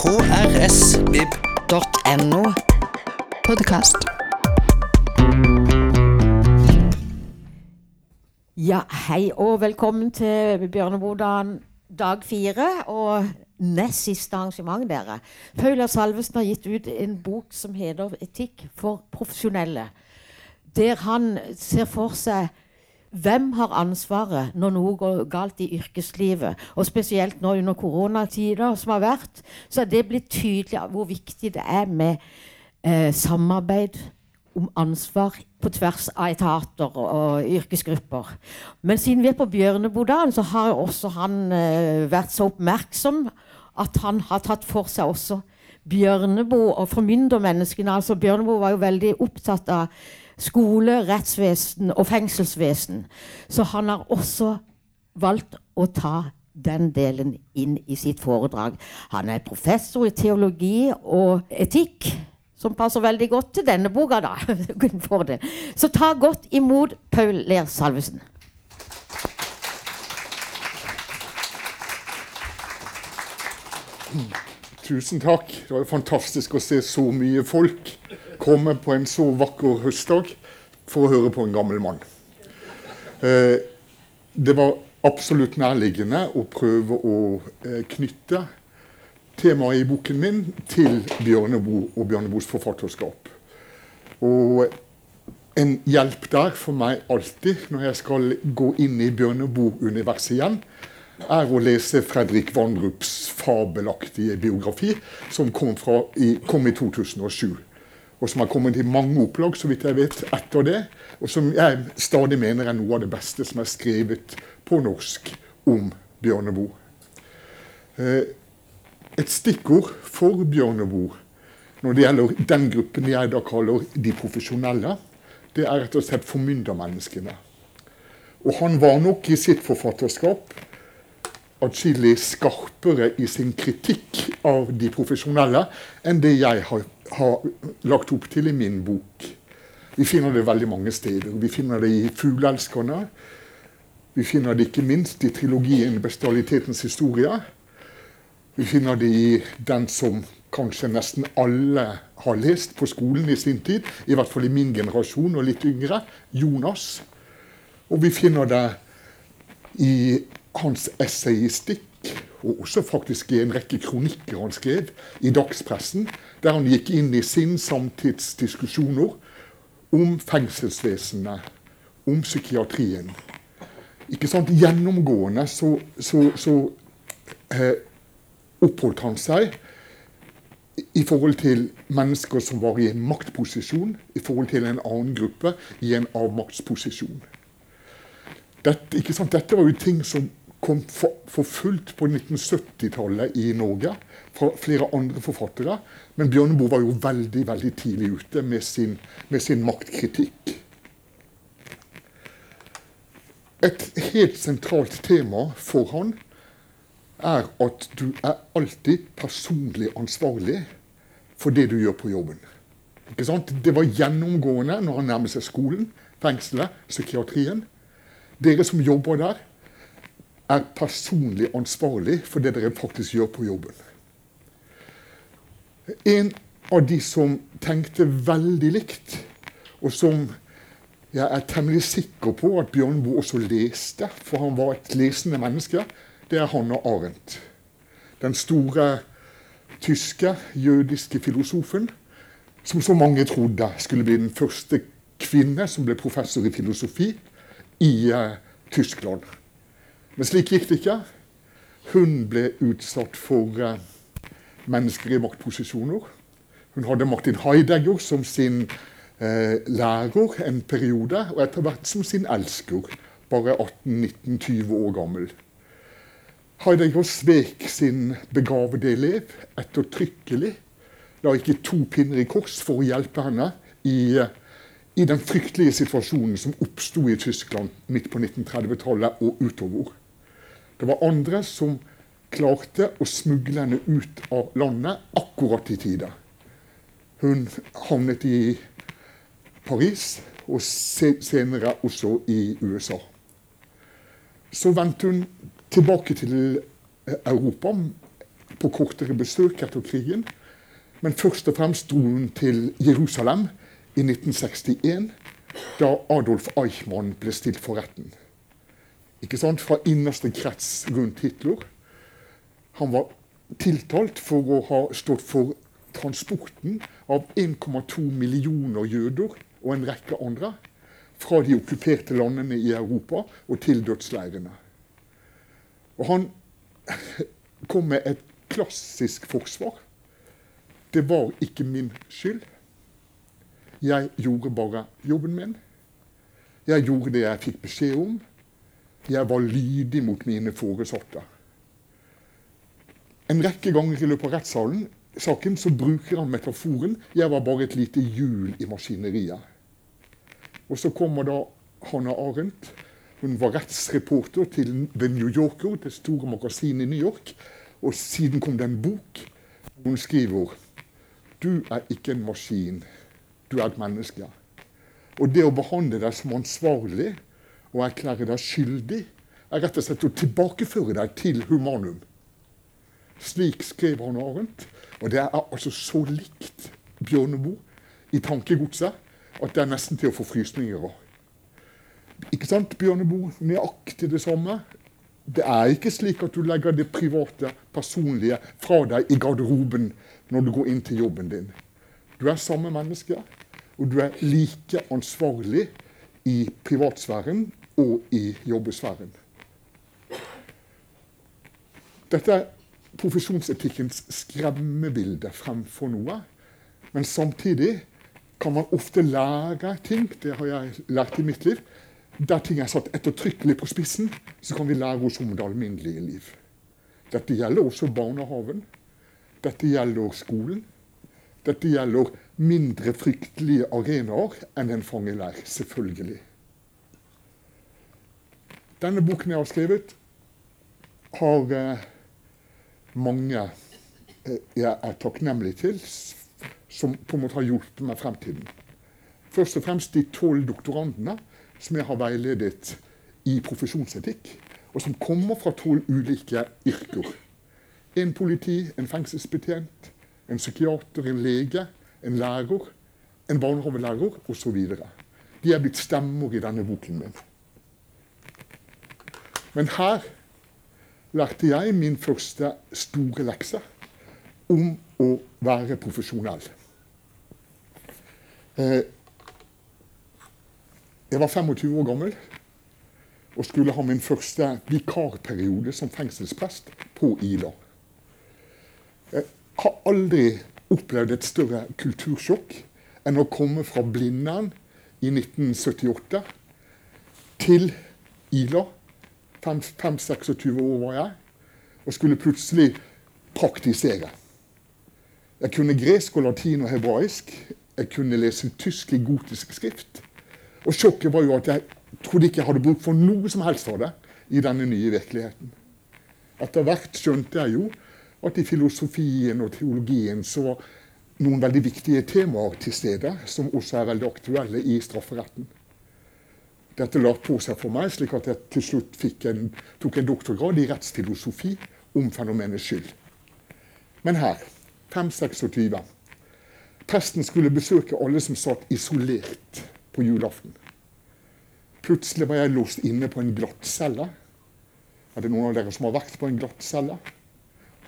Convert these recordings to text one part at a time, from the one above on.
krsvib.no. Podkast. Ja, hei og velkommen til Bjørnebodan dag fire og nest siste arrangement, dere. Paula Salvesen har gitt ut en bok som heter 'Etikk for profesjonelle'. Der han ser for seg hvem har ansvaret når noe går galt i yrkeslivet. Og spesielt nå under koronatider som har vært, så er det blitt tydelig hvor viktig det er med eh, samarbeid om ansvar på tvers av etater og yrkesgrupper. Men siden vi er på Bjørnebodaen, så har også han eh, vært så oppmerksom at han har tatt for seg også Bjørneboe og formyndermenneskene. Altså Bjørneboe var jo veldig opptatt av skole, rettsvesen og fengselsvesen. Så han har også valgt å ta den delen inn i sitt foredrag. Han er professor i teologi og etikk, som passer veldig godt til denne boka. da. Så ta godt imot Paul Ler Salvesen. Tusen takk. Det var jo fantastisk å se så mye folk komme på en så vakker høstdag for å høre på en gammel mann. Eh, det var absolutt nærliggende å prøve å eh, knytte temaet i boken min til Bjørneboe og Bjørneboes forfatterskap. Og en hjelp der for meg alltid, når jeg skal gå inn i Bjørneboe-universet igjen, er å lese Fredrik Vandrups fabelaktige biografi, som kom, fra, kom i 2007 og som har kommet i mange opplag så vidt jeg vet, etter det. Og som jeg stadig mener er noe av det beste som er skrevet på norsk om Bjørneboe. Eh, et stikkord for Bjørneboe når det gjelder den gruppen jeg da kaller de profesjonelle, det er rett og slett formyndermenneskene. Og han var nok i sitt forfatterskap atskillig skarpere i sin kritikk av de profesjonelle enn det jeg har har lagt opp til i min bok. Vi finner det veldig mange steder. Vi finner det i 'Fugleelskerne'. Vi finner det ikke minst i trilogien 'Bestialitetens historie'. Vi finner det i den som kanskje nesten alle har lest på skolen i sin tid. I hvert fall i min generasjon og litt yngre. Jonas. Og vi finner det i hans essayistikk og også faktisk i en rekke kronikker han skrev i dagspressen, der han gikk inn i sin samtidsdiskusjoner om fengselsvesenet, om psykiatrien. Ikke sant? Gjennomgående så, så, så eh, oppholdt han seg i forhold til mennesker som var i en maktposisjon, i forhold til en annen gruppe i en avmaktsposisjon. Dette, Dette var jo ting som kom for, for fullt på 1970-tallet i Norge fra flere andre forfattere. Men Bjørneboe var jo veldig veldig tidlig ute med sin, med sin maktkritikk. Et helt sentralt tema for han er at du er alltid personlig ansvarlig for det du gjør på jobben. Det var gjennomgående når han nærmet seg skolen, fengselet, psykiatrien. Dere som jobber der, er personlig ansvarlig for det dere faktisk gjør på jobben. En av de som tenkte veldig likt, og som jeg er temmelig sikker på at Bjørnboe også leste, for han var et lesende menneske, det er Hanna Arendt. Den store tyske, jødiske filosofen som så mange trodde skulle bli den første kvinne som ble professor i filosofi i uh, Tyskland. Men slik gikk det ikke. Hun ble utsatt for uh, mennesker i maktposisjoner. Hun hadde Martin Heidegger som sin uh, lærer en periode, og etter hvert som sin elsker, bare 18-19-20 år gammel. Heidegger svek sin begavede elev ettertrykkelig. La ikke to pinner i kors for å hjelpe henne i, i den fryktelige situasjonen som oppsto i Tyskland midt på 1930-tallet og utover. Det var andre som klarte å smugle henne ut av landet akkurat i tide. Hun havnet i Paris, og senere også i USA. Så vendte hun tilbake til Europa på kortere besøk etter krigen. Men først og fremst dro hun til Jerusalem i 1961, da Adolf Eichmann ble stilt for retten. Ikke sant? Fra innerste krets rundt Hitler. Han var tiltalt for å ha stått for transporten av 1,2 millioner jøder og en rekke andre fra de okkuperte landene i Europa og til dødsleirene. Og han kom med et klassisk forsvar. Det var ikke min skyld. Jeg gjorde bare jobben min. Jeg gjorde det jeg fikk beskjed om. Jeg var lydig mot mine foresatte. En rekke ganger i løpet av rettssalen saken så bruker han metaforen 'jeg var bare et lite hjul i maskineriet'. Og så kommer da Hanna Arendt. Hun var rettsreporter til The New Yorker, det store magasinet i New York. Og siden kom det en bok hun skriver 'Du er ikke en maskin, du er et menneske'. Og det å behandle deg som ansvarlig og erklære deg skyldig, er rett og slett å tilbakeføre deg til humanum. Slik skrev han Arendt. Og det er altså så likt Bjørneboe i tankegodset at det er nesten til å få frysninger av. Ikke sant, Bjørneboe? Nøyaktig det samme. Det er ikke slik at du legger det private, personlige fra deg i garderoben når du går inn til jobben din. Du er samme menneske, og du er like ansvarlig i privatsfæren og i jobbesfæren. Dette er profesjonsetikkens skremmebilde fremfor noe. Men samtidig kan man ofte lære ting, det har jeg lært i mitt liv. Der ting er satt ettertrykkelig på spissen, så kan vi lære oss om det alminnelige liv. Dette gjelder også barnehaven. Dette gjelder skolen. Dette gjelder mindre fryktelige arenaer enn en fangeleir, selvfølgelig. Denne boken jeg har skrevet, har eh, mange eh, jeg er takknemlig til, som på en måte har hjulpet meg fremtiden. Først og fremst de tolv doktorandene som jeg har veiledet i profesjonsetikk, og som kommer fra tolv ulike yrker. En politi, en fengselsbetjent, en psykiater, en lege, en lærer, en barnehagelærer osv. De er blitt stemmer i denne boken min. Men her lærte jeg min første store lekse om å være profesjonell. Eh, jeg var 25 år gammel og skulle ha min første vikarperiode som fengselsprest på Ila. Jeg har aldri opplevd et større kultursjokk enn å komme fra Blindern i 1978 til Ila 5-26 år var jeg, og skulle plutselig praktisere. Jeg kunne gresk og latin og hebraisk. Jeg kunne lese tysk i gotisk skrift. Og sjokket var jo at jeg trodde ikke jeg hadde bruk for noe som helst av det i denne nye virkeligheten. Etter hvert skjønte jeg jo at i filosofien og teologien så var noen veldig viktige temaer til stede, som også er veldig aktuelle i strafferetten. Dette la på seg for meg, slik at jeg til slutt en, tok en doktorgrad i rettsfilosofi om fenomenet skyld. Men her, 526. Presten skulle besøke alle som satt isolert på julaften. Plutselig var jeg låst inne på en glattcelle. Er det noen av dere som har vært på en glattcelle?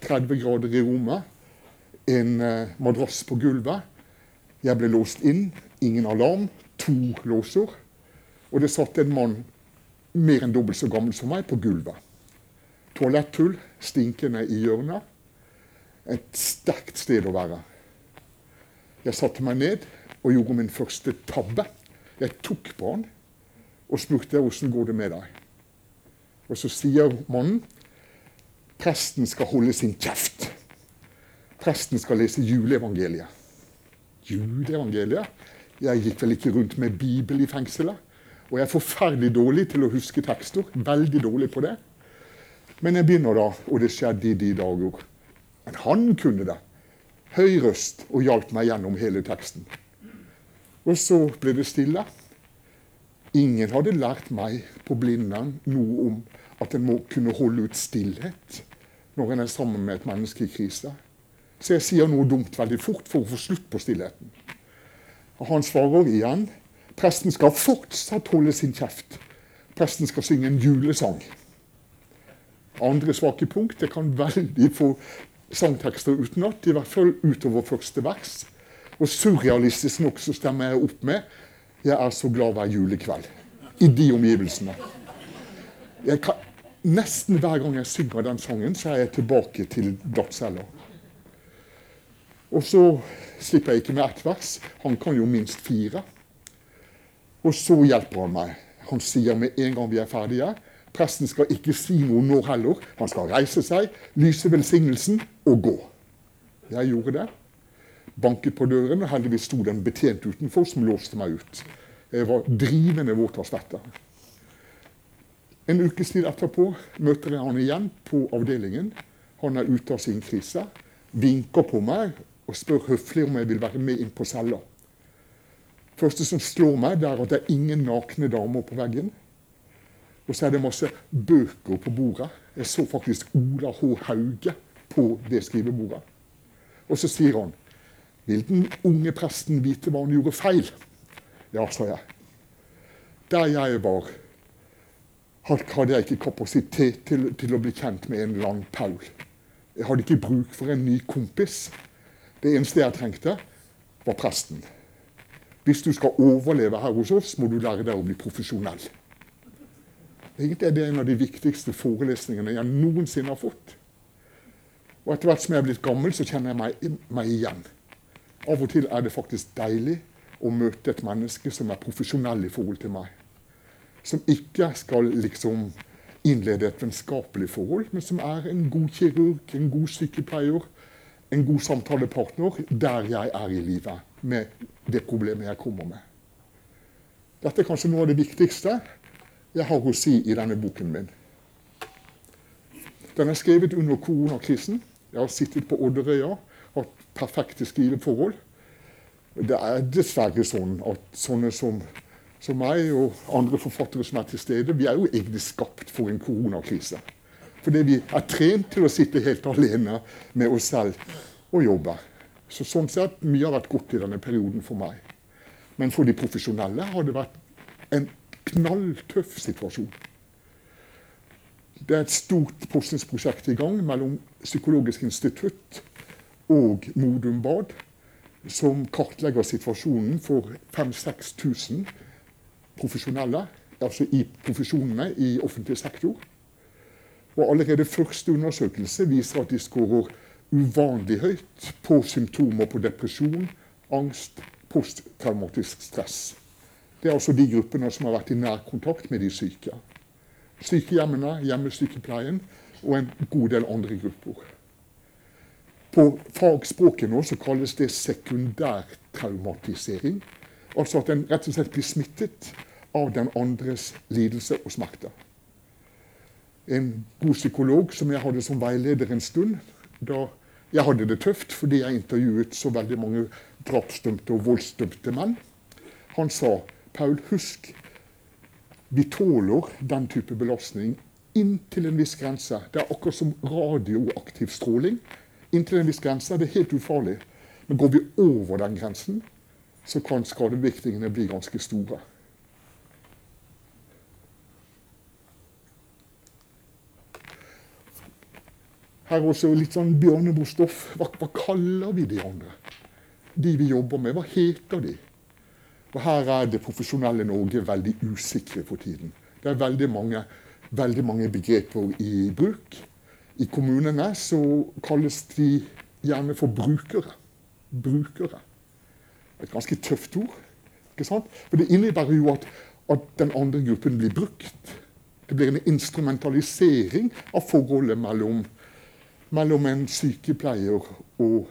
30 grader i rommet. En eh, madrass på gulvet. Jeg ble låst inn. Ingen alarm. To låser. Og det satt en mann mer enn dobbelt så gammel som meg på gulvet. Toaletthull stinkende i hjørnet. Et sterkt sted å være. Jeg satte meg ned og gjorde min første tabbe. Jeg tok på han og spurte åssen går det med deg. Og så sier mannen presten skal holde sin kjeft. Presten skal lese juleevangeliet. Juleevangeliet? Jeg gikk vel ikke rundt med Bibel i fengselet? Og jeg er forferdelig dårlig til å huske tekster. Veldig dårlig på det. Men jeg begynner da, og det skjedde i de dager. Men han kunne det. Høy røst og hjalp meg gjennom hele teksten. Og så ble det stille. Ingen hadde lært meg på Blindern noe om at en må kunne holde ut stillhet når en er sammen med et menneske i krise. Så jeg sier noe dumt veldig fort for å få slutt på stillheten. Og han svarer igjen presten skal fortsatt holde sin kjeft. Presten skal synge en julesang. Andre svake punkt Jeg kan veldig få sangtekster utenat, i hvert fall utover første vers. Og surrealistisk nok så stemmer jeg opp med 'Jeg er så glad hver julekveld' i de omgivelsene. Kan, nesten hver gang jeg synger den sangen, så er jeg tilbake til glattcella. Og så slipper jeg ikke med ett vers. Han kan jo minst fire. Og så hjelper han meg. Han sier med en gang vi er ferdige Presten skal ikke si noe nå heller. Han skal reise seg, lyse velsignelsen og gå. Jeg gjorde det. Banket på døren, og heldigvis sto det en betjent utenfor som låste meg ut. Jeg var drivende våt av svette. En ukes tid etterpå møter jeg han igjen på avdelingen. Han er ute av sin krise, vinker på meg og spør høflig om jeg vil være med inn på cella. Første som slår meg, det er at det er ingen nakne damer på veggen. Og så er det masse bøker på bordet. Jeg så faktisk Ola H. Hauge på det skrivebordet. Og så sier han Vil den unge presten vite hva han gjorde feil? Ja, sa jeg. Der jeg var hadde jeg ikke kapasitet til, til, å bli kjent med en lang Paul. Jeg hadde ikke bruk for en ny kompis. Det eneste jeg trengte, var presten. Hvis du skal overleve her hos oss, må du lære deg å bli profesjonell. Egentlig er det en av de viktigste forelesningene jeg noensinne har fått. Og etter hvert som jeg er blitt gammel, så kjenner jeg meg, meg igjen. Av og til er det faktisk deilig å møte et menneske som er profesjonell i forhold til meg som ikke skal liksom innlede et vennskapelig forhold, men som er en god kirurg, en god sykepleier, en god samtalepartner der jeg er i livet med det problemet jeg kommer med. Dette er kanskje noe av det viktigste jeg har å si i denne boken min. Den er skrevet under koronakrisen. Jeg har sittet på Odderøya, hatt perfekte skriveforhold. Det er dessverre sånn at sånne som som meg og andre forfattere som er til stede, vi er jo egentlig skapt for en koronakrise. Fordi vi er trent til å sitte helt alene med oss selv og jobbe. Så sånn sett, Mye har vært godt i denne perioden for meg. Men for de profesjonelle har det vært en knalltøff situasjon. Det er et stort forskningsprosjekt i gang mellom Psykologisk institutt og Modum Bad, som kartlegger situasjonen for 5000-6000 profesjonelle, altså i profesjonene i offentlig sektor. Og allerede første undersøkelse viser at de skårer uvanlig høyt på symptomer på depresjon, angst, posttraumatisk stress. Det er altså de gruppene som har vært i nær kontakt med de syke. Sykehjemmene, hjemmesykepleien og en god del andre grupper. På fagspråket nå så kalles det sekundærtraumatisering. Altså at en rett og slett blir smittet av den andres lidelse og smerte. En god psykolog som jeg hadde som veileder en stund da Jeg hadde det tøft fordi jeg intervjuet så veldig mange drapsdømte og voldsdømte menn. Han sa Paul, husk, vi tåler den type belastning inntil en viss grense. Det er akkurat som radioaktiv stråling. Inntil en viss grense er det helt ufarlig. Men går vi over den grensen, så kan skadevirkningene bli ganske store. Her er også litt sånn bjørnebostoff. Hva, hva kaller vi de andre? De vi jobber med, hva heter de? Og Her er det profesjonelle Norge veldig usikre for tiden. Det er veldig mange, veldig mange begreper i bruk. I kommunene så kalles de gjerne for brukere. Brukere et ganske tøft ord. ikke sant? For det innebærer jo at, at den andre gruppen blir brukt. Det blir en instrumentalisering av forholdet mellom, mellom en sykepleier og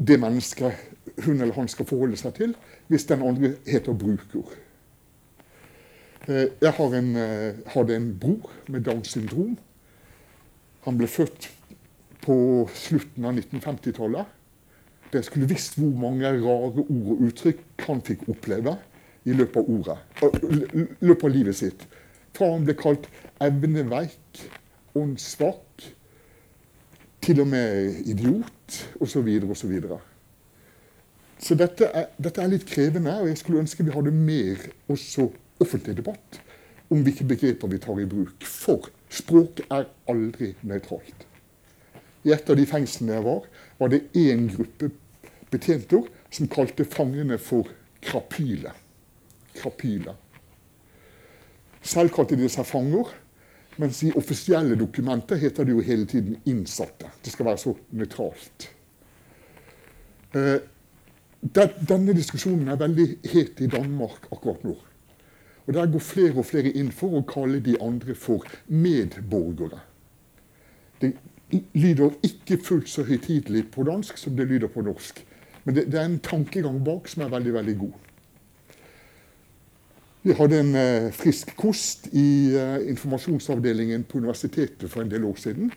det mennesket hun eller han skal forholde seg til, hvis den andre heter bruker. Eh, jeg en, eh, hadde en bror med Downs syndrom. Han ble født på slutten av 1950-tallet. Jeg skulle visst hvor mange rare ord og uttrykk han fikk oppleve i løpet av, ordet, løpet av livet sitt. Han ble kalt evneveik, åndssvak, til og med idiot, osv. osv. Så, videre, og så, så dette er, dette er, litt krevende, og jeg skulle ønske vi hadde mer også offentlig debatt om hvilke begreper vi tar i bruk. For språk er aldri nøytralt. I et av de fengslene jeg var, var det én gruppe betjenter som kalte fangene for krapyler. Krapyler. Selv kalte de seg fanger, mens i offisielle dokumenter heter det jo hele tiden innsatte. Det skal være så nøytralt. Eh, denne diskusjonen er veldig het i Danmark akkurat nå. Og Der går flere og flere inn for å kalle de andre for medborgere. Det lyder ikke fullt så høytidelig på dansk som det lyder på norsk. Men det, det, er en tankegang bak som er veldig, veldig god. Vi hadde en eh, frisk kost i eh, informasjonsavdelingen på universitetet for en del år siden,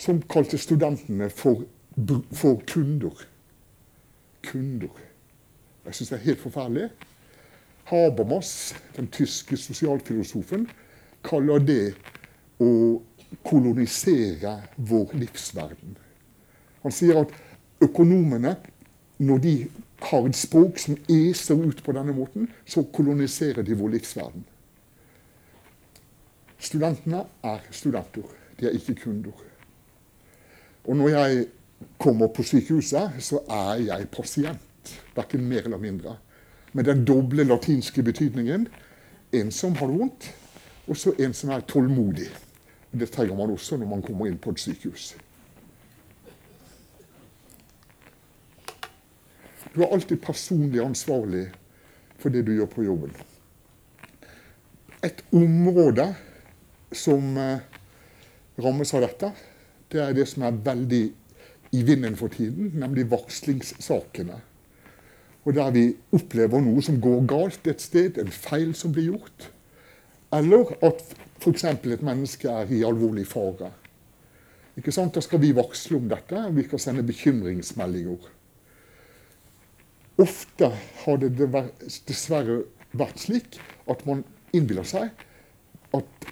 som kalte studentene for, for kunder. Kunder. Jeg syns det er helt forferdelig. Habermas, den tyske sosialfilosofen, kaller det å kolonisere vår livsverden. Han sier at økonomene, når de har et språk som eser ut på denne måten, så koloniserer de vår livsverden. Studentene er studenter, de er ikke kunder. Og når jeg kommer på sykehuset, så er jeg pasient. Verken mer eller mindre. Med den doble latinske betydningen. En som har det vondt, og så en som er tålmodig. Det trenger man også når man kommer inn på et sykehus. Du er alltid personlig ansvarlig for det du gjør på jobben. Et område som eh, rammes av dette, det er det som er veldig i vinden for tiden, nemlig varslingssakene. Og der vi opplever noe som går galt et sted, en feil som blir gjort. Eller at f.eks. et menneske er i alvorlig fare. Ikke sant? Da skal vi varsle om dette, og vi skal sende bekymringsmeldinger. Ofte har det dessverre vært slik at man innbiller seg at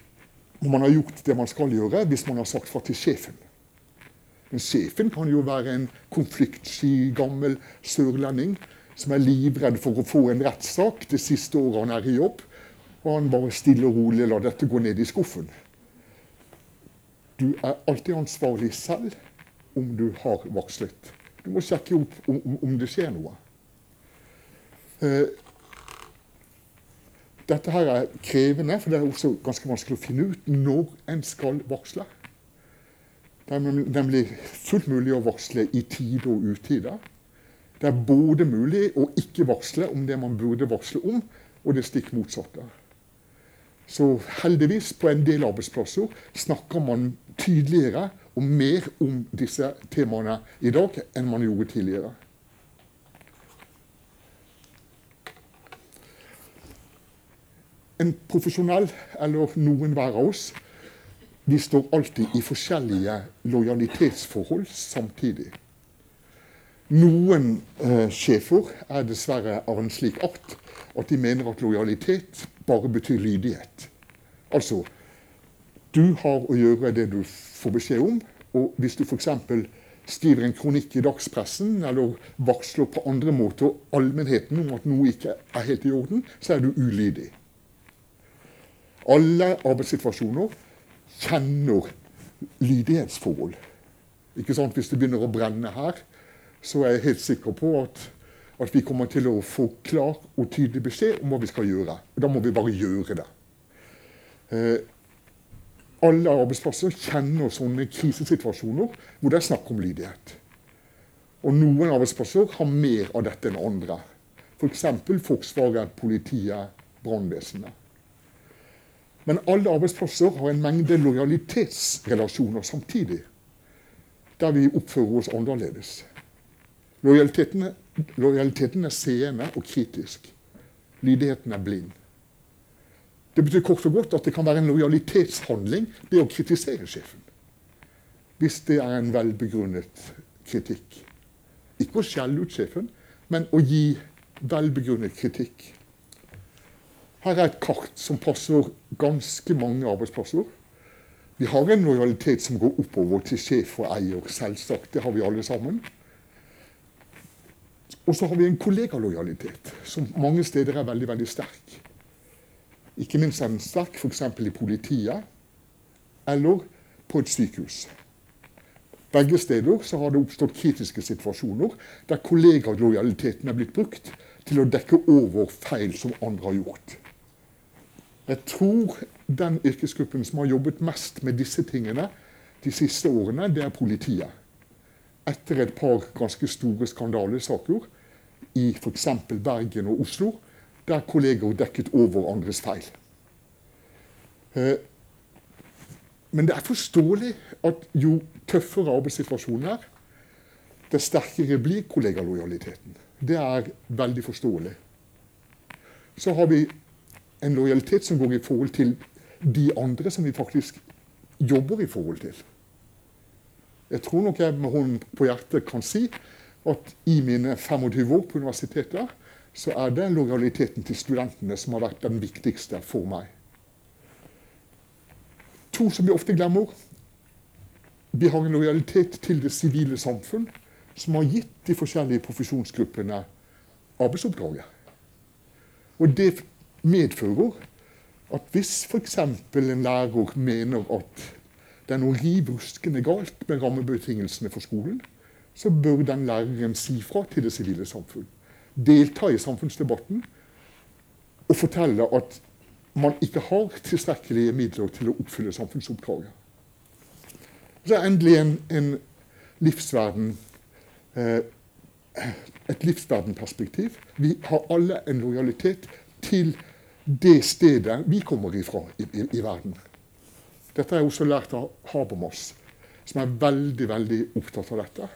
man har gjort det man skal gjøre, hvis man har sagt fra til sjefen. Men sjefen kan jo være en konfliktsky, gammel sørlending som er livredd for å få en rettssak det siste året han er i jobb, og han bare stille og rolig lar dette gå ned i skuffen. Du er alltid ansvarlig selv om du har varslet. Du må sjekke opp om, om det skjer noe. Uh, dette her er krevende, for det er også ganske vanskelig å finne ut når en skal varsle. Det er nemlig fullt mulig å varsle i tide og utide. Det er både mulig å ikke varsle om det man burde varsle om, og det stikk motsatte. Så heldigvis, på en del arbeidsplasser, snakker man tydeligere og mer om disse temaene i dag enn man gjorde tidligere. En profesjonell, eller noen hver av oss, vi står alltid i forskjellige lojalitetsforhold samtidig. Noen eh, sjefer er dessverre av en slik art at de mener at lojalitet bare betyr lydighet. Altså, du har å gjøre det du får beskjed om, og hvis du f.eks. skriver en kronikk i dagspressen eller varsler på andre måter allmennheten om at noe ikke er helt i orden, så er du ulydig. Alle arbeidssituasjoner kjenner lydighetsforhold. Ikke sant? Hvis det begynner å brenne her, så er jeg helt sikker på at, at vi kommer til å få klar og tydelig beskjed om hva vi skal gjøre. Da må vi bare gjøre det. Eh, alle arbeidsplasser kjenner sånne krisesituasjoner hvor det er snakk om lydighet. Og noen arbeidsplasser har mer av dette enn andre. F.eks. For Forsvaret, politiet, brannvesenet. Men alle arbeidsplasser har en mengde lojalitetsrelasjoner samtidig, der vi oppfører oss annerledes. Lojaliteten, lojaliteten er seende og kritisk. Lydigheten er blind. Det betyr kort og godt at det kan være en lojalitetshandling det å kritisere sjefen. Hvis det er en velbegrunnet kritikk. Ikke å skjelle ut sjefen, men å gi velbegrunnet kritikk. Her er et kart som passer ganske mange arbeidsplasser. Vi har en lojalitet som går oppover til sjef og eier, selvsagt. Det har vi alle sammen. Og så har vi en kollegalojalitet, som mange steder er veldig veldig sterk. Ikke minst er den sterk f.eks. i politiet eller på et sykehus. Begge steder har det oppstått kritiske situasjoner der kollegalojaliteten er blitt brukt til å dekke over feil som andre har gjort. Jeg tror den yrkesgruppen som har jobbet mest med disse tingene de siste årene, det er politiet. Etter et par ganske store skandalesaker i f.eks. Bergen og Oslo, der kolleger dekket over andres feil. Eh, men det er forståelig at jo tøffere arbeidssituasjonen er, det sterkere blir kollegalojaliteten. Det er veldig forståelig. Så har vi en lojalitet som går i forhold til de andre som vi faktisk jobber i forhold til. Jeg tror nok jeg med hånden på hjertet kan si at i mine 25 år på universitetet så er det lojaliteten til studentene som har vært den viktigste for meg. To som vi ofte glemmer. Vi har en lojalitet til det sivile samfunn som har gitt de forskjellige profesjonsgruppene arbeidsoppdraget. Og det medfører at hvis f.eks. en lærer mener at det er noe riv galt med rammebetingelsene for skolen, så bør den læreren si fra til det sivile samfunn. Delta i samfunnsdebatten og fortelle at man ikke har tilstrekkelige midler til å oppfylle samfunnsoppdraget. Så er endelig en, en livsverden eh, et livsverdenperspektiv. Vi har alle en lojalitet til det stedet vi kommer ifra i, i, i verden. Dette har jeg også lært av Habermas, som er veldig veldig opptatt av dette.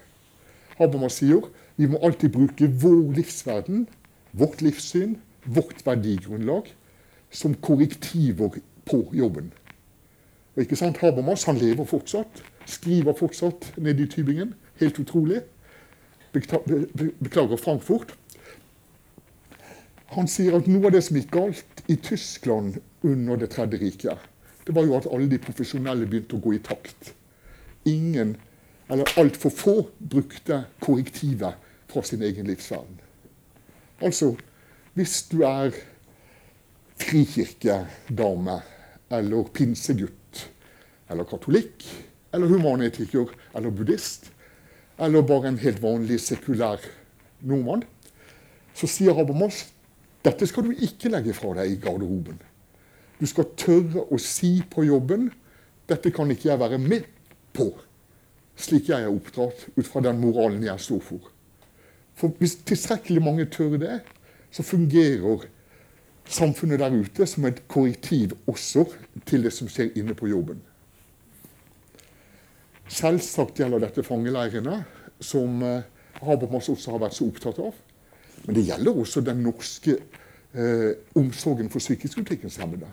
Habermas sier vi må alltid bruke vår livsverden, vårt livssyn, vårt verdigrunnlag som korrektiver på jobben. Og ikke sant, Habermas han lever fortsatt, skriver fortsatt nede i Tybingen. Helt utrolig. Beklager Frankfurt. Han sier at noe av det som gikk galt i Tyskland under Det tredje riket, det var jo at alle de profesjonelle begynte å gå i takt. Ingen, eller altfor få, brukte korrektivet fra sin egen livsverden. Altså, hvis du er frikirkedame eller pinsegutt eller katolikk eller humanetiker eller buddhist eller bare en helt vanlig sekulær nordmann, så sier Habermas dette skal du ikke legge fra deg i garderoben. Du skal tørre å si på jobben 'Dette kan ikke jeg være med på', slik jeg er oppdratt ut fra den moralen jeg står for. For hvis tilstrekkelig mange tør det, så fungerer samfunnet der ute som et korrektiv også til det som skjer inne på jobben. Selvsagt gjelder dette fangeleirene, som eh, Habermas også har vært så opptatt av. Men det gjelder også den norske eh, omsorgen for psykisk utviklingshemmede.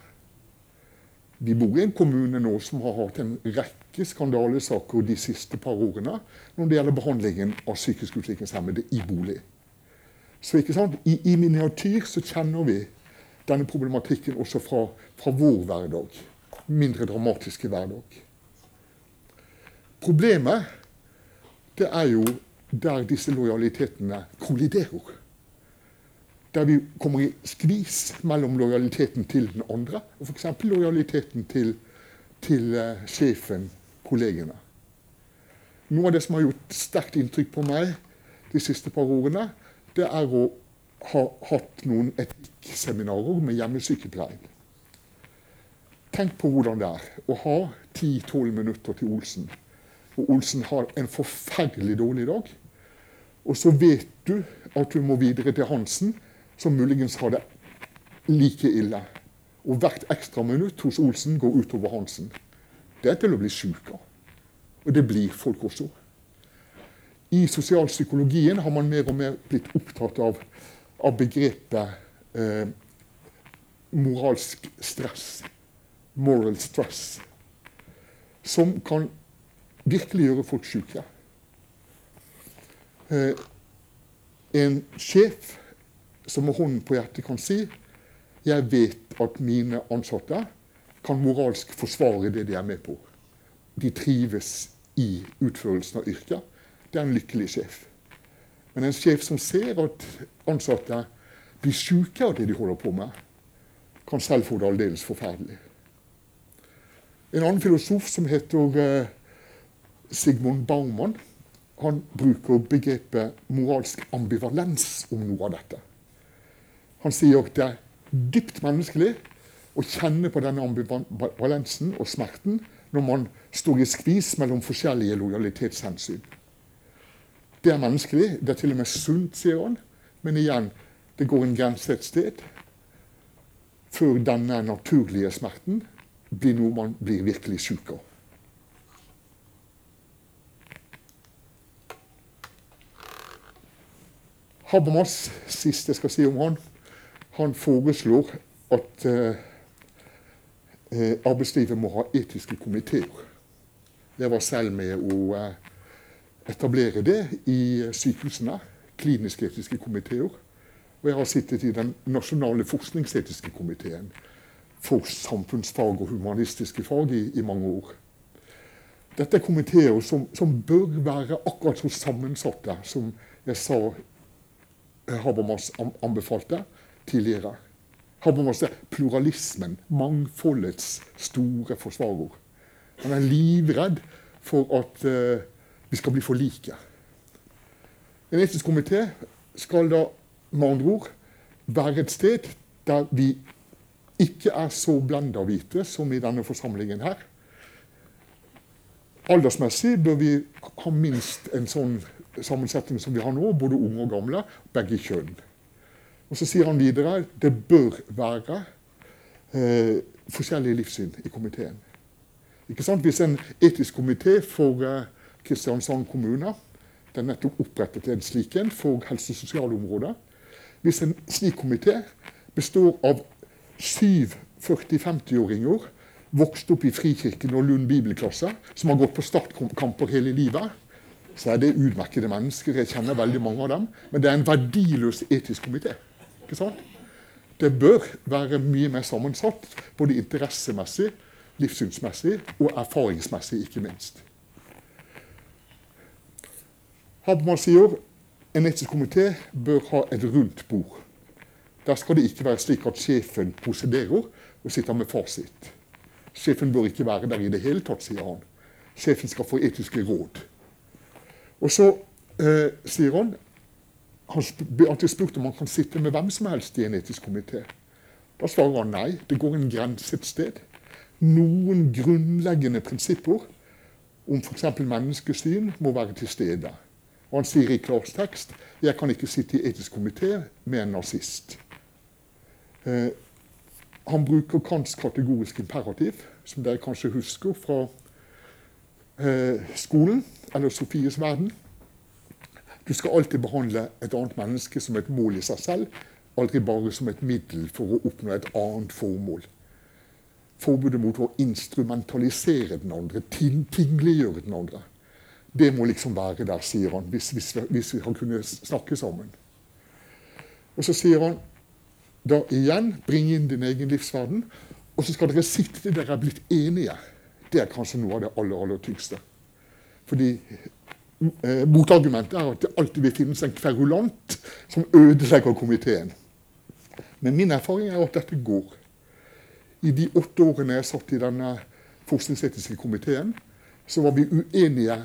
Vi bor i en kommune nå som har hatt en rekke skandalesaker de siste par årene når det gjelder behandlingen av psykisk utviklingshemmede i bolig. Så ikke sant? I, i miniatyr så kjenner vi denne problematikken også fra, fra vår hverdag. Mindre dramatiske hverdag. Problemet det er jo der disse lojalitetene kolliderer der vi kommer i skvis mellom lojaliteten til den andre og f.eks. lojaliteten til, til uh, sjefen, kollegene. Noe av det som har gjort sterkt inntrykk på meg de siste par årene, det er å ha hatt noen etikkseminarer med hjemmesykepleien. Tenk på hvordan det er å ha 10-12 minutter til Olsen. Og Olsen har en forferdelig dårlig dag. Og så vet du at du må videre til Hansen, som muligens har det like ille. Og hvert ekstra minutt hos Olsen går utover Hansen. Det er til å bli sjuk av. Og det blir folk også. I sosialpsykologien har man mer og mer blitt opptatt av, av begrepet eh, moralsk stress. Moral stress. Som kan virkelig gjøre folk syke. Eh, en sjef som med hånden på hjertet kan si jeg vet at mine ansatte kan moralsk forsvare det de er med på. de trives i utførelsen av yrket, det er en lykkelig sjef. Men en sjef som ser at ansatte blir syke av det de holder på med, kan selv få det aldeles forferdelig. En annen filosof som heter eh, Sigmund Baumann, han bruker begrepet moralsk ambivalens om noe av dette. Han sier at det er dypt menneskelig å kjenne på denne ambivalensen og smerten når man står i skvis mellom forskjellige lojalitetshensyn. Det er menneskelig, det er til og med sunt, sier han. Men igjen, det går en grense et sted før denne naturlige smerten blir noe man blir virkelig syk av. Habermas, sist jeg skal si om han, han foreslår at eh, eh, arbeidslivet må ha etiske komiteer. Jeg var selv med å eh, etablere det i sykehusene. Kliniske etiske komiteer. Og jeg har sittet i den nasjonale forskningsetiske komiteen for samfunnsfag og humanistiske fag i, i mange år. Dette er komiteer som, som, bør være akkurat så sammensatte som jeg sa eh, Habermas anbefalte tidligere. Habermas er pluralismen, mangfoldets store forsvarer. Han er livredd for at uh, vi skal bli for like. En etisk komité skal da med andre ord være et sted der vi ikke er så blenda hvite som i denne forsamlingen her. Aldersmessig bør vi ha minst en sånn sammensetning som vi har nå, både unge og gamle, begge kjønn. Og Så sier han videre det bør være eh, forskjellige livssyn i komiteen. Hvis en etisk komité for eh, Kristiansand kommune det er nettopp opprettet en slik en for helse- og sosialområdet. Hvis en slik komité består av syv 40-50-åringer vokst opp i Frikirken og Lund bibelklasse, som har gått på startkamper hele livet, så er det utmerkede mennesker. Jeg kjenner veldig mange av dem. Men det er en verdiløs etisk komité. Ikke sant? Det bør være mye mer sammensatt, både interessemessig, livssynsmessig og erfaringsmessig, ikke minst. Habermann sier en etisk komité bør ha et rundt bord. Der skal det ikke være slik at sjefen prosederer og sitter med fasit. Sjefen bør ikke være der i det hele tatt, sier han. Sjefen skal få etiske råd. Og så eh, sier han han blir alltid spurt om han kan sitte med hvem som helst i en etisk komité. Da svarer han nei. Det går en grense et sted. Noen grunnleggende prinsipper om f.eks. menneskesyn må være til stede. Og han sier i klartekst jeg kan ikke sitte i etisk komité med en nazist. Eh, han bruker Kants kategorisk imperativ, som dere kanskje husker fra eh, skolen, eller Sofies verden. Du skal alltid behandle et annet menneske som et mål i seg selv, aldri bare som et middel for å oppnå et annet formål. Forbudet mot å instrumentalisere den andre, ting, tingliggjøre den andre. Det må liksom være der, sier han, hvis, hvis, hvis vi har kunnet snakke sammen. Og så sier han da igjen, bring inn din egen livsverden. Og så skal dere sitte til dere er blitt enige. Det er kanskje noe av det aller, aller tyngste. Fordi motargumentet er at det alltid vil finnes en kverulant som ødelegger komiteen. Men min erfaring er at dette går. I de åtte årene jeg satt i denne forskningsetiske komiteen, så var vi uenige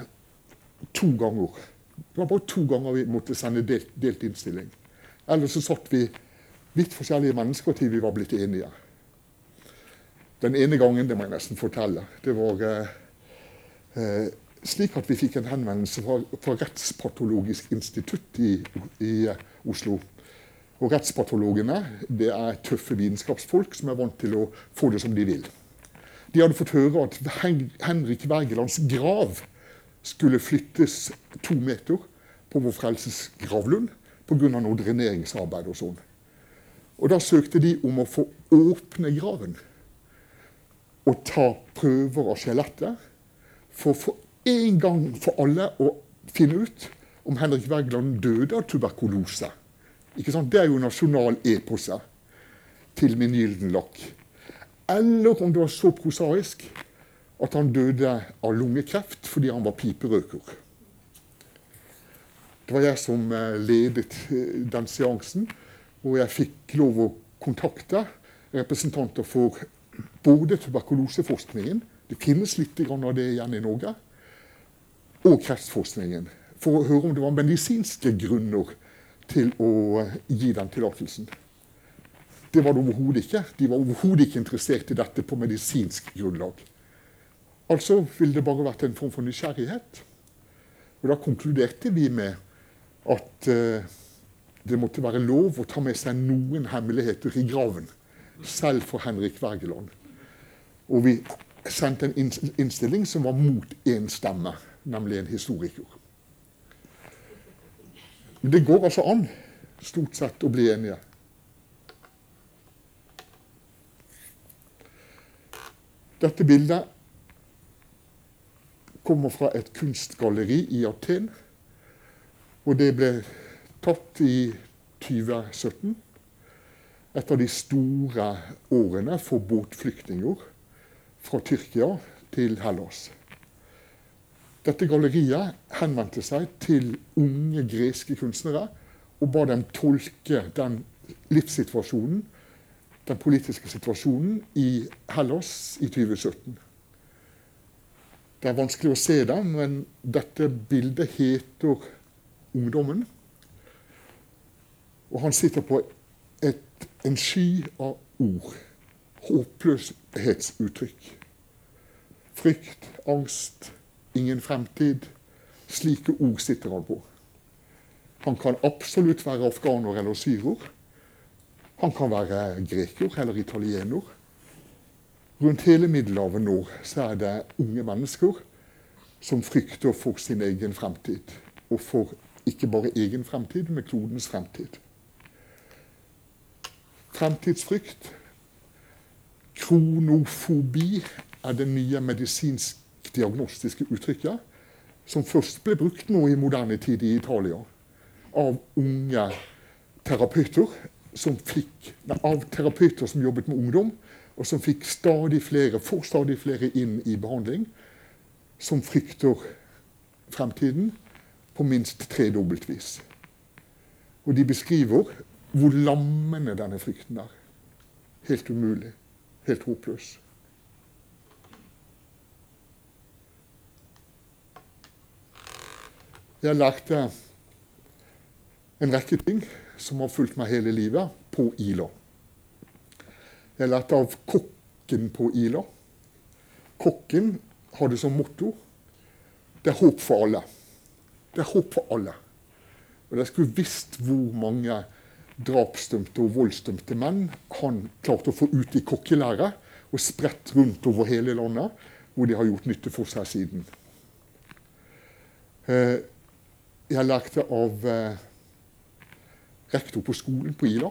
to ganger. Det var bare to ganger vi måtte sende delt, delt innstilling. Ellers så satt vi vidt forskjellige mennesker til vi var blitt enige. Den ene gangen, det må jeg nesten fortelle, det var eh, eh slik at vi fikk en henvendelse fra, fra Rettspatologisk institutt i, i Oslo. Og Rettspatologene det er tøffe vitenskapsfolk som er vant til å få det som de vil. De hadde fått høre at Henrik Wergelands grav skulle flyttes to meter på Vår Frelses gravlund pga. noe dreneringsarbeid og sånn. Og Da søkte de om å få åpne graven og ta prøver av skjelettet for få en gang for alle å finne ut om Henrik Wergeland døde av tuberkulose. Det er jo nasjonal epose til min gylden lakk. Eller om det var så prosaisk at han døde av lungekreft fordi han var piperøker. Det var jeg som eh, ledet eh, den seansen, og jeg fikk lov å kontakte representanter for både tuberkuloseforskningen Det finnes litt av det igjen i Norge. Og kreftforskningen. For å høre om det var medisinske grunner til å eh, gi den tillatelsen. Det var det overhodet ikke. De var overhodet ikke interessert i dette på medisinsk grunnlag. Altså ville det bare vært en form for nysgjerrighet. Og da konkluderte vi med at uh, det måtte være lov å ta med seg noen hemmeligheter i graven. Selv for Henrik Wergeland. Og vi sendte en innstilling som var mot én stemme, nemlig en historiker. Men det går altså an, stort sett, å bli enige. Dette bildet kommer fra et kunstgalleri i Aten. Og det ble tatt i 2017. Et av de store årene for båtflyktninger fra Tyrkia til Hellas. Dette galleriet henvendte seg til unge greske kunstnere og ba dem tolke den livssituasjonen den politiske situasjonen i Hellas i 2017. Det er vanskelig å se det, men dette bildet heter 'Ungdommen'. Og han sitter på et, en sky av ord. Håpløshetsuttrykk. Frykt, angst, ingen fremtid. Slike ord sitter han på. Han kan absolutt være afghaner eller syrer. Han kan være greker eller italiener. Rundt hele Middelhavet nå så er det unge mennesker som frykter for sin egen fremtid. Og for ikke bare egen fremtid, men klodens fremtid. Fremtidsfrykt, kronofobi, er den nye medisinsk-diagnostiske uttrykket som først ble brukt nå i moderne tid i Italia av unge terapeuter som fikk, av terapeuter som jobbet med ungdom, og som fikk stadig flere, får stadig flere inn i behandling, som frykter fremtiden på minst tredobbelt vis. Og de beskriver hvor lammende denne frykten er. Helt umulig. Helt håpløs. Jeg lærte en rekke ting som har fulgt meg hele livet, på Ila. Jeg lærte av kokken på Ila. Kokken hadde som motto det er håp for alle. Det er håp for alle. Og jeg skulle visst hvor mange drapsdømte og voldsdømte menn han klarte å få ut i kokkelære og spredt rundt over hele landet, hvor de har gjort nytte for seg siden. Eh, jeg lærte av eh, rektor på skolen på Ila.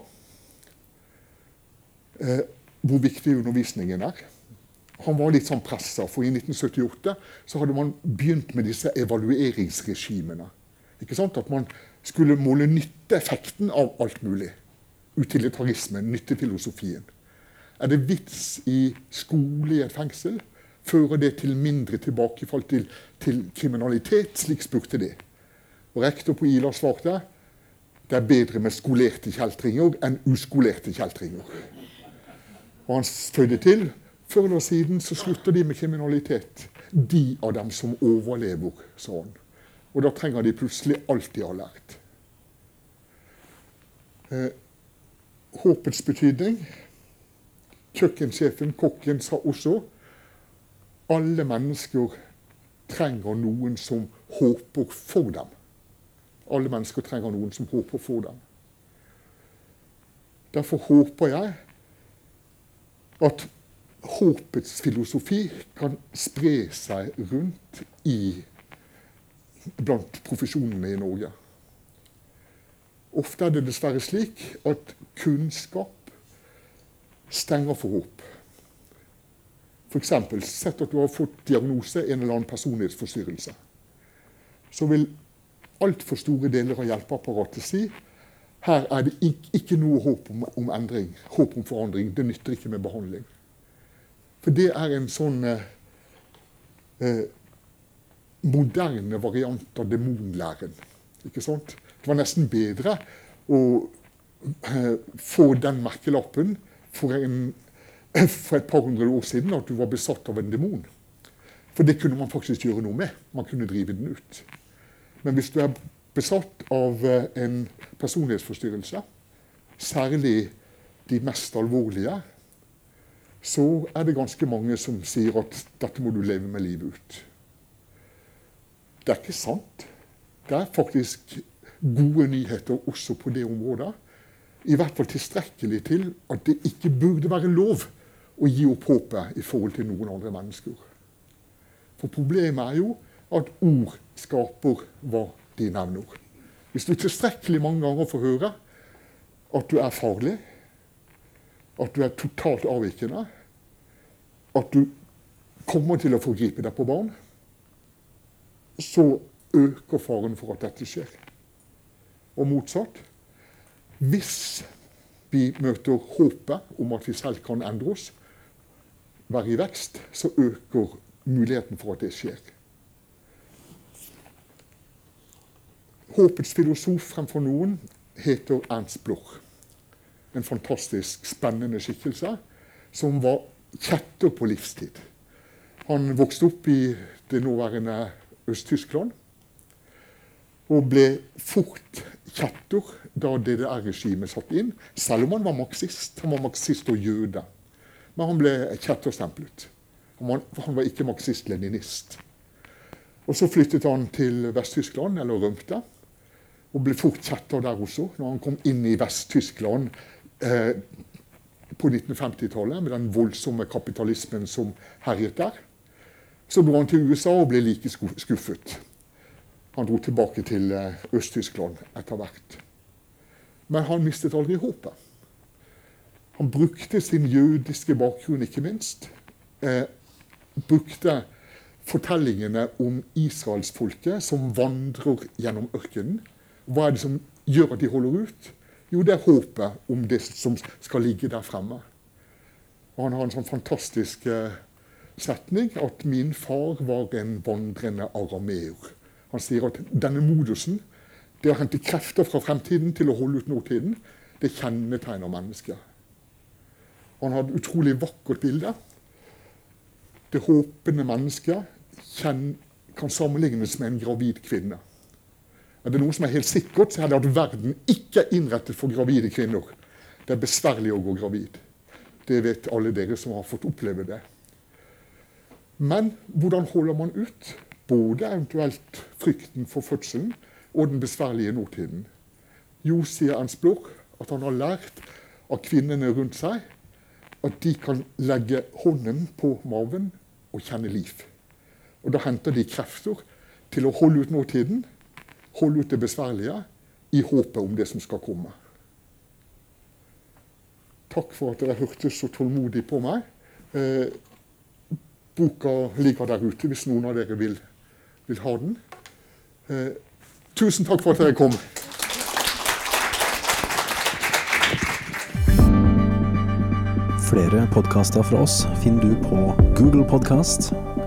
Eh, hvor viktig undervisningen er. Han var litt sånn pressa, for i 1978 så hadde man begynt med disse evalueringsregimene. Ikke sant? At man skulle måle nytteeffekten av alt mulig. Utilitarismen, nyttefilosofien. Er det vits i skole i et fengsel? Fører det til mindre tilbakefall til, til kriminalitet? Slik spurte de. Og rektor på Ila svarte det er bedre med skolerte kjeltringer enn uskolerte kjeltringer. Og han fødde til før eller siden så slutter de med kriminalitet. De av dem som overlever, sa han. Og da trenger de plutselig alt de har lært. Eh, håpets betydning. Kjøkkensjefen, kokken, sa også alle mennesker trenger noen som håper for dem. Alle mennesker trenger noen som håper for dem. Derfor håper jeg at håpets filosofi kan spre seg rundt i blant profesjonene i Norge. Ofte er det dessverre slik at kunnskap stenger for håp. F.eks. sett at du har fått diagnose en eller annen personlighetsforstyrrelse. Så vil altfor store deler av hjelpeapparatet si her er det ikke noe håp om, om, endring, håp om forandring. Det nytter ikke med behandling. For det er en sånn eh, eh, moderne variant av demonlæren. Ikke sant? Det var nesten bedre å eh, få den merkelappen for, en, for et par hundre år siden at du var besatt av en demon. For det kunne man faktisk gjøre noe med. Man kunne drive den ut. Men hvis du er besatt av eh, en personlighetsforstyrrelse, særlig de mest alvorlige, så er det ganske mange som sier at dette må du leve med livet ut. Det er ikke sant. Det er faktisk gode nyheter også på det området. I hvert fall tilstrekkelig til at det ikke burde være lov å gi opp håpet i forhold til noen andre mennesker. For problemet er jo at ord skaper hva de nevner. Hvis du tilstrekkelig mange ganger får høre at du er farlig, at du er totalt avvikende, at du kommer til å forgripe deg på barn, så øker faren for at dette skjer. Og motsatt. Hvis vi møter håpet om at vi selv kan endre oss, være i vekst, så øker muligheten for at det skjer. Håpets filosof fremfor noen heter Ernst Bloch. En fantastisk spennende skikkelse som var kjetter på livstid. Han vokste opp i det nåværende Øst-Tyskland og ble fort kjetter da DDR-regimet satt inn, selv om han var marxist. Han var marxist og jøde. Men han ble kjetterstemplet. Han var ikke marxist-leninist. Og Så flyttet han til Vest-Tyskland, eller rømte og ble fort kjetter der også. Når han kom inn i Vest-Tyskland eh, på 1950-tallet, med den voldsomme kapitalismen som herjet der, så dro han til USA og ble like skuffet. Han dro tilbake til eh, Øst-Tyskland etter hvert. Men han mistet aldri håpet. Han brukte sin jødiske bakgrunn, ikke minst. Eh, brukte fortellingene om israelsfolket som vandrer gjennom ørkenen hva er det som gjør at de holder ut? Jo, det er håpet om det som skal ligge der fremme. Og han har en sånn fantastisk eh, setning at 'min far var en vandrende arameer'. Han sier at denne modusen, det å hente krefter fra fremtiden til å holde ut nåtiden, det kjennetegner mennesket. Han har et utrolig vakkert bilde. Det håpende mennesket kan sammenlignes med en gravid kvinne. Er det noe som er helt sikkert, så er det at verden ikke er innrettet for gravide kvinner. Det er besværlig å gå gravid. Det vet alle dere som har fått oppleve det. Men hvordan holder man ut både eventuelt frykten for fødselen og den besværlige nåtiden? Jo, sier Ernst Bloch, at han har lært av kvinnene rundt seg at de kan legge hånden på maven og kjenne liv. Og Da henter de krefter til å holde ut nåtiden holde ut det besværlige i håpet om det som skal komme. Takk for at dere hørte så tålmodig på meg. Eh, boka ligger der ute hvis noen av dere vil, vil ha den. Eh, tusen takk for at dere kom. Flere podkaster fra oss finner du på Google Podkast,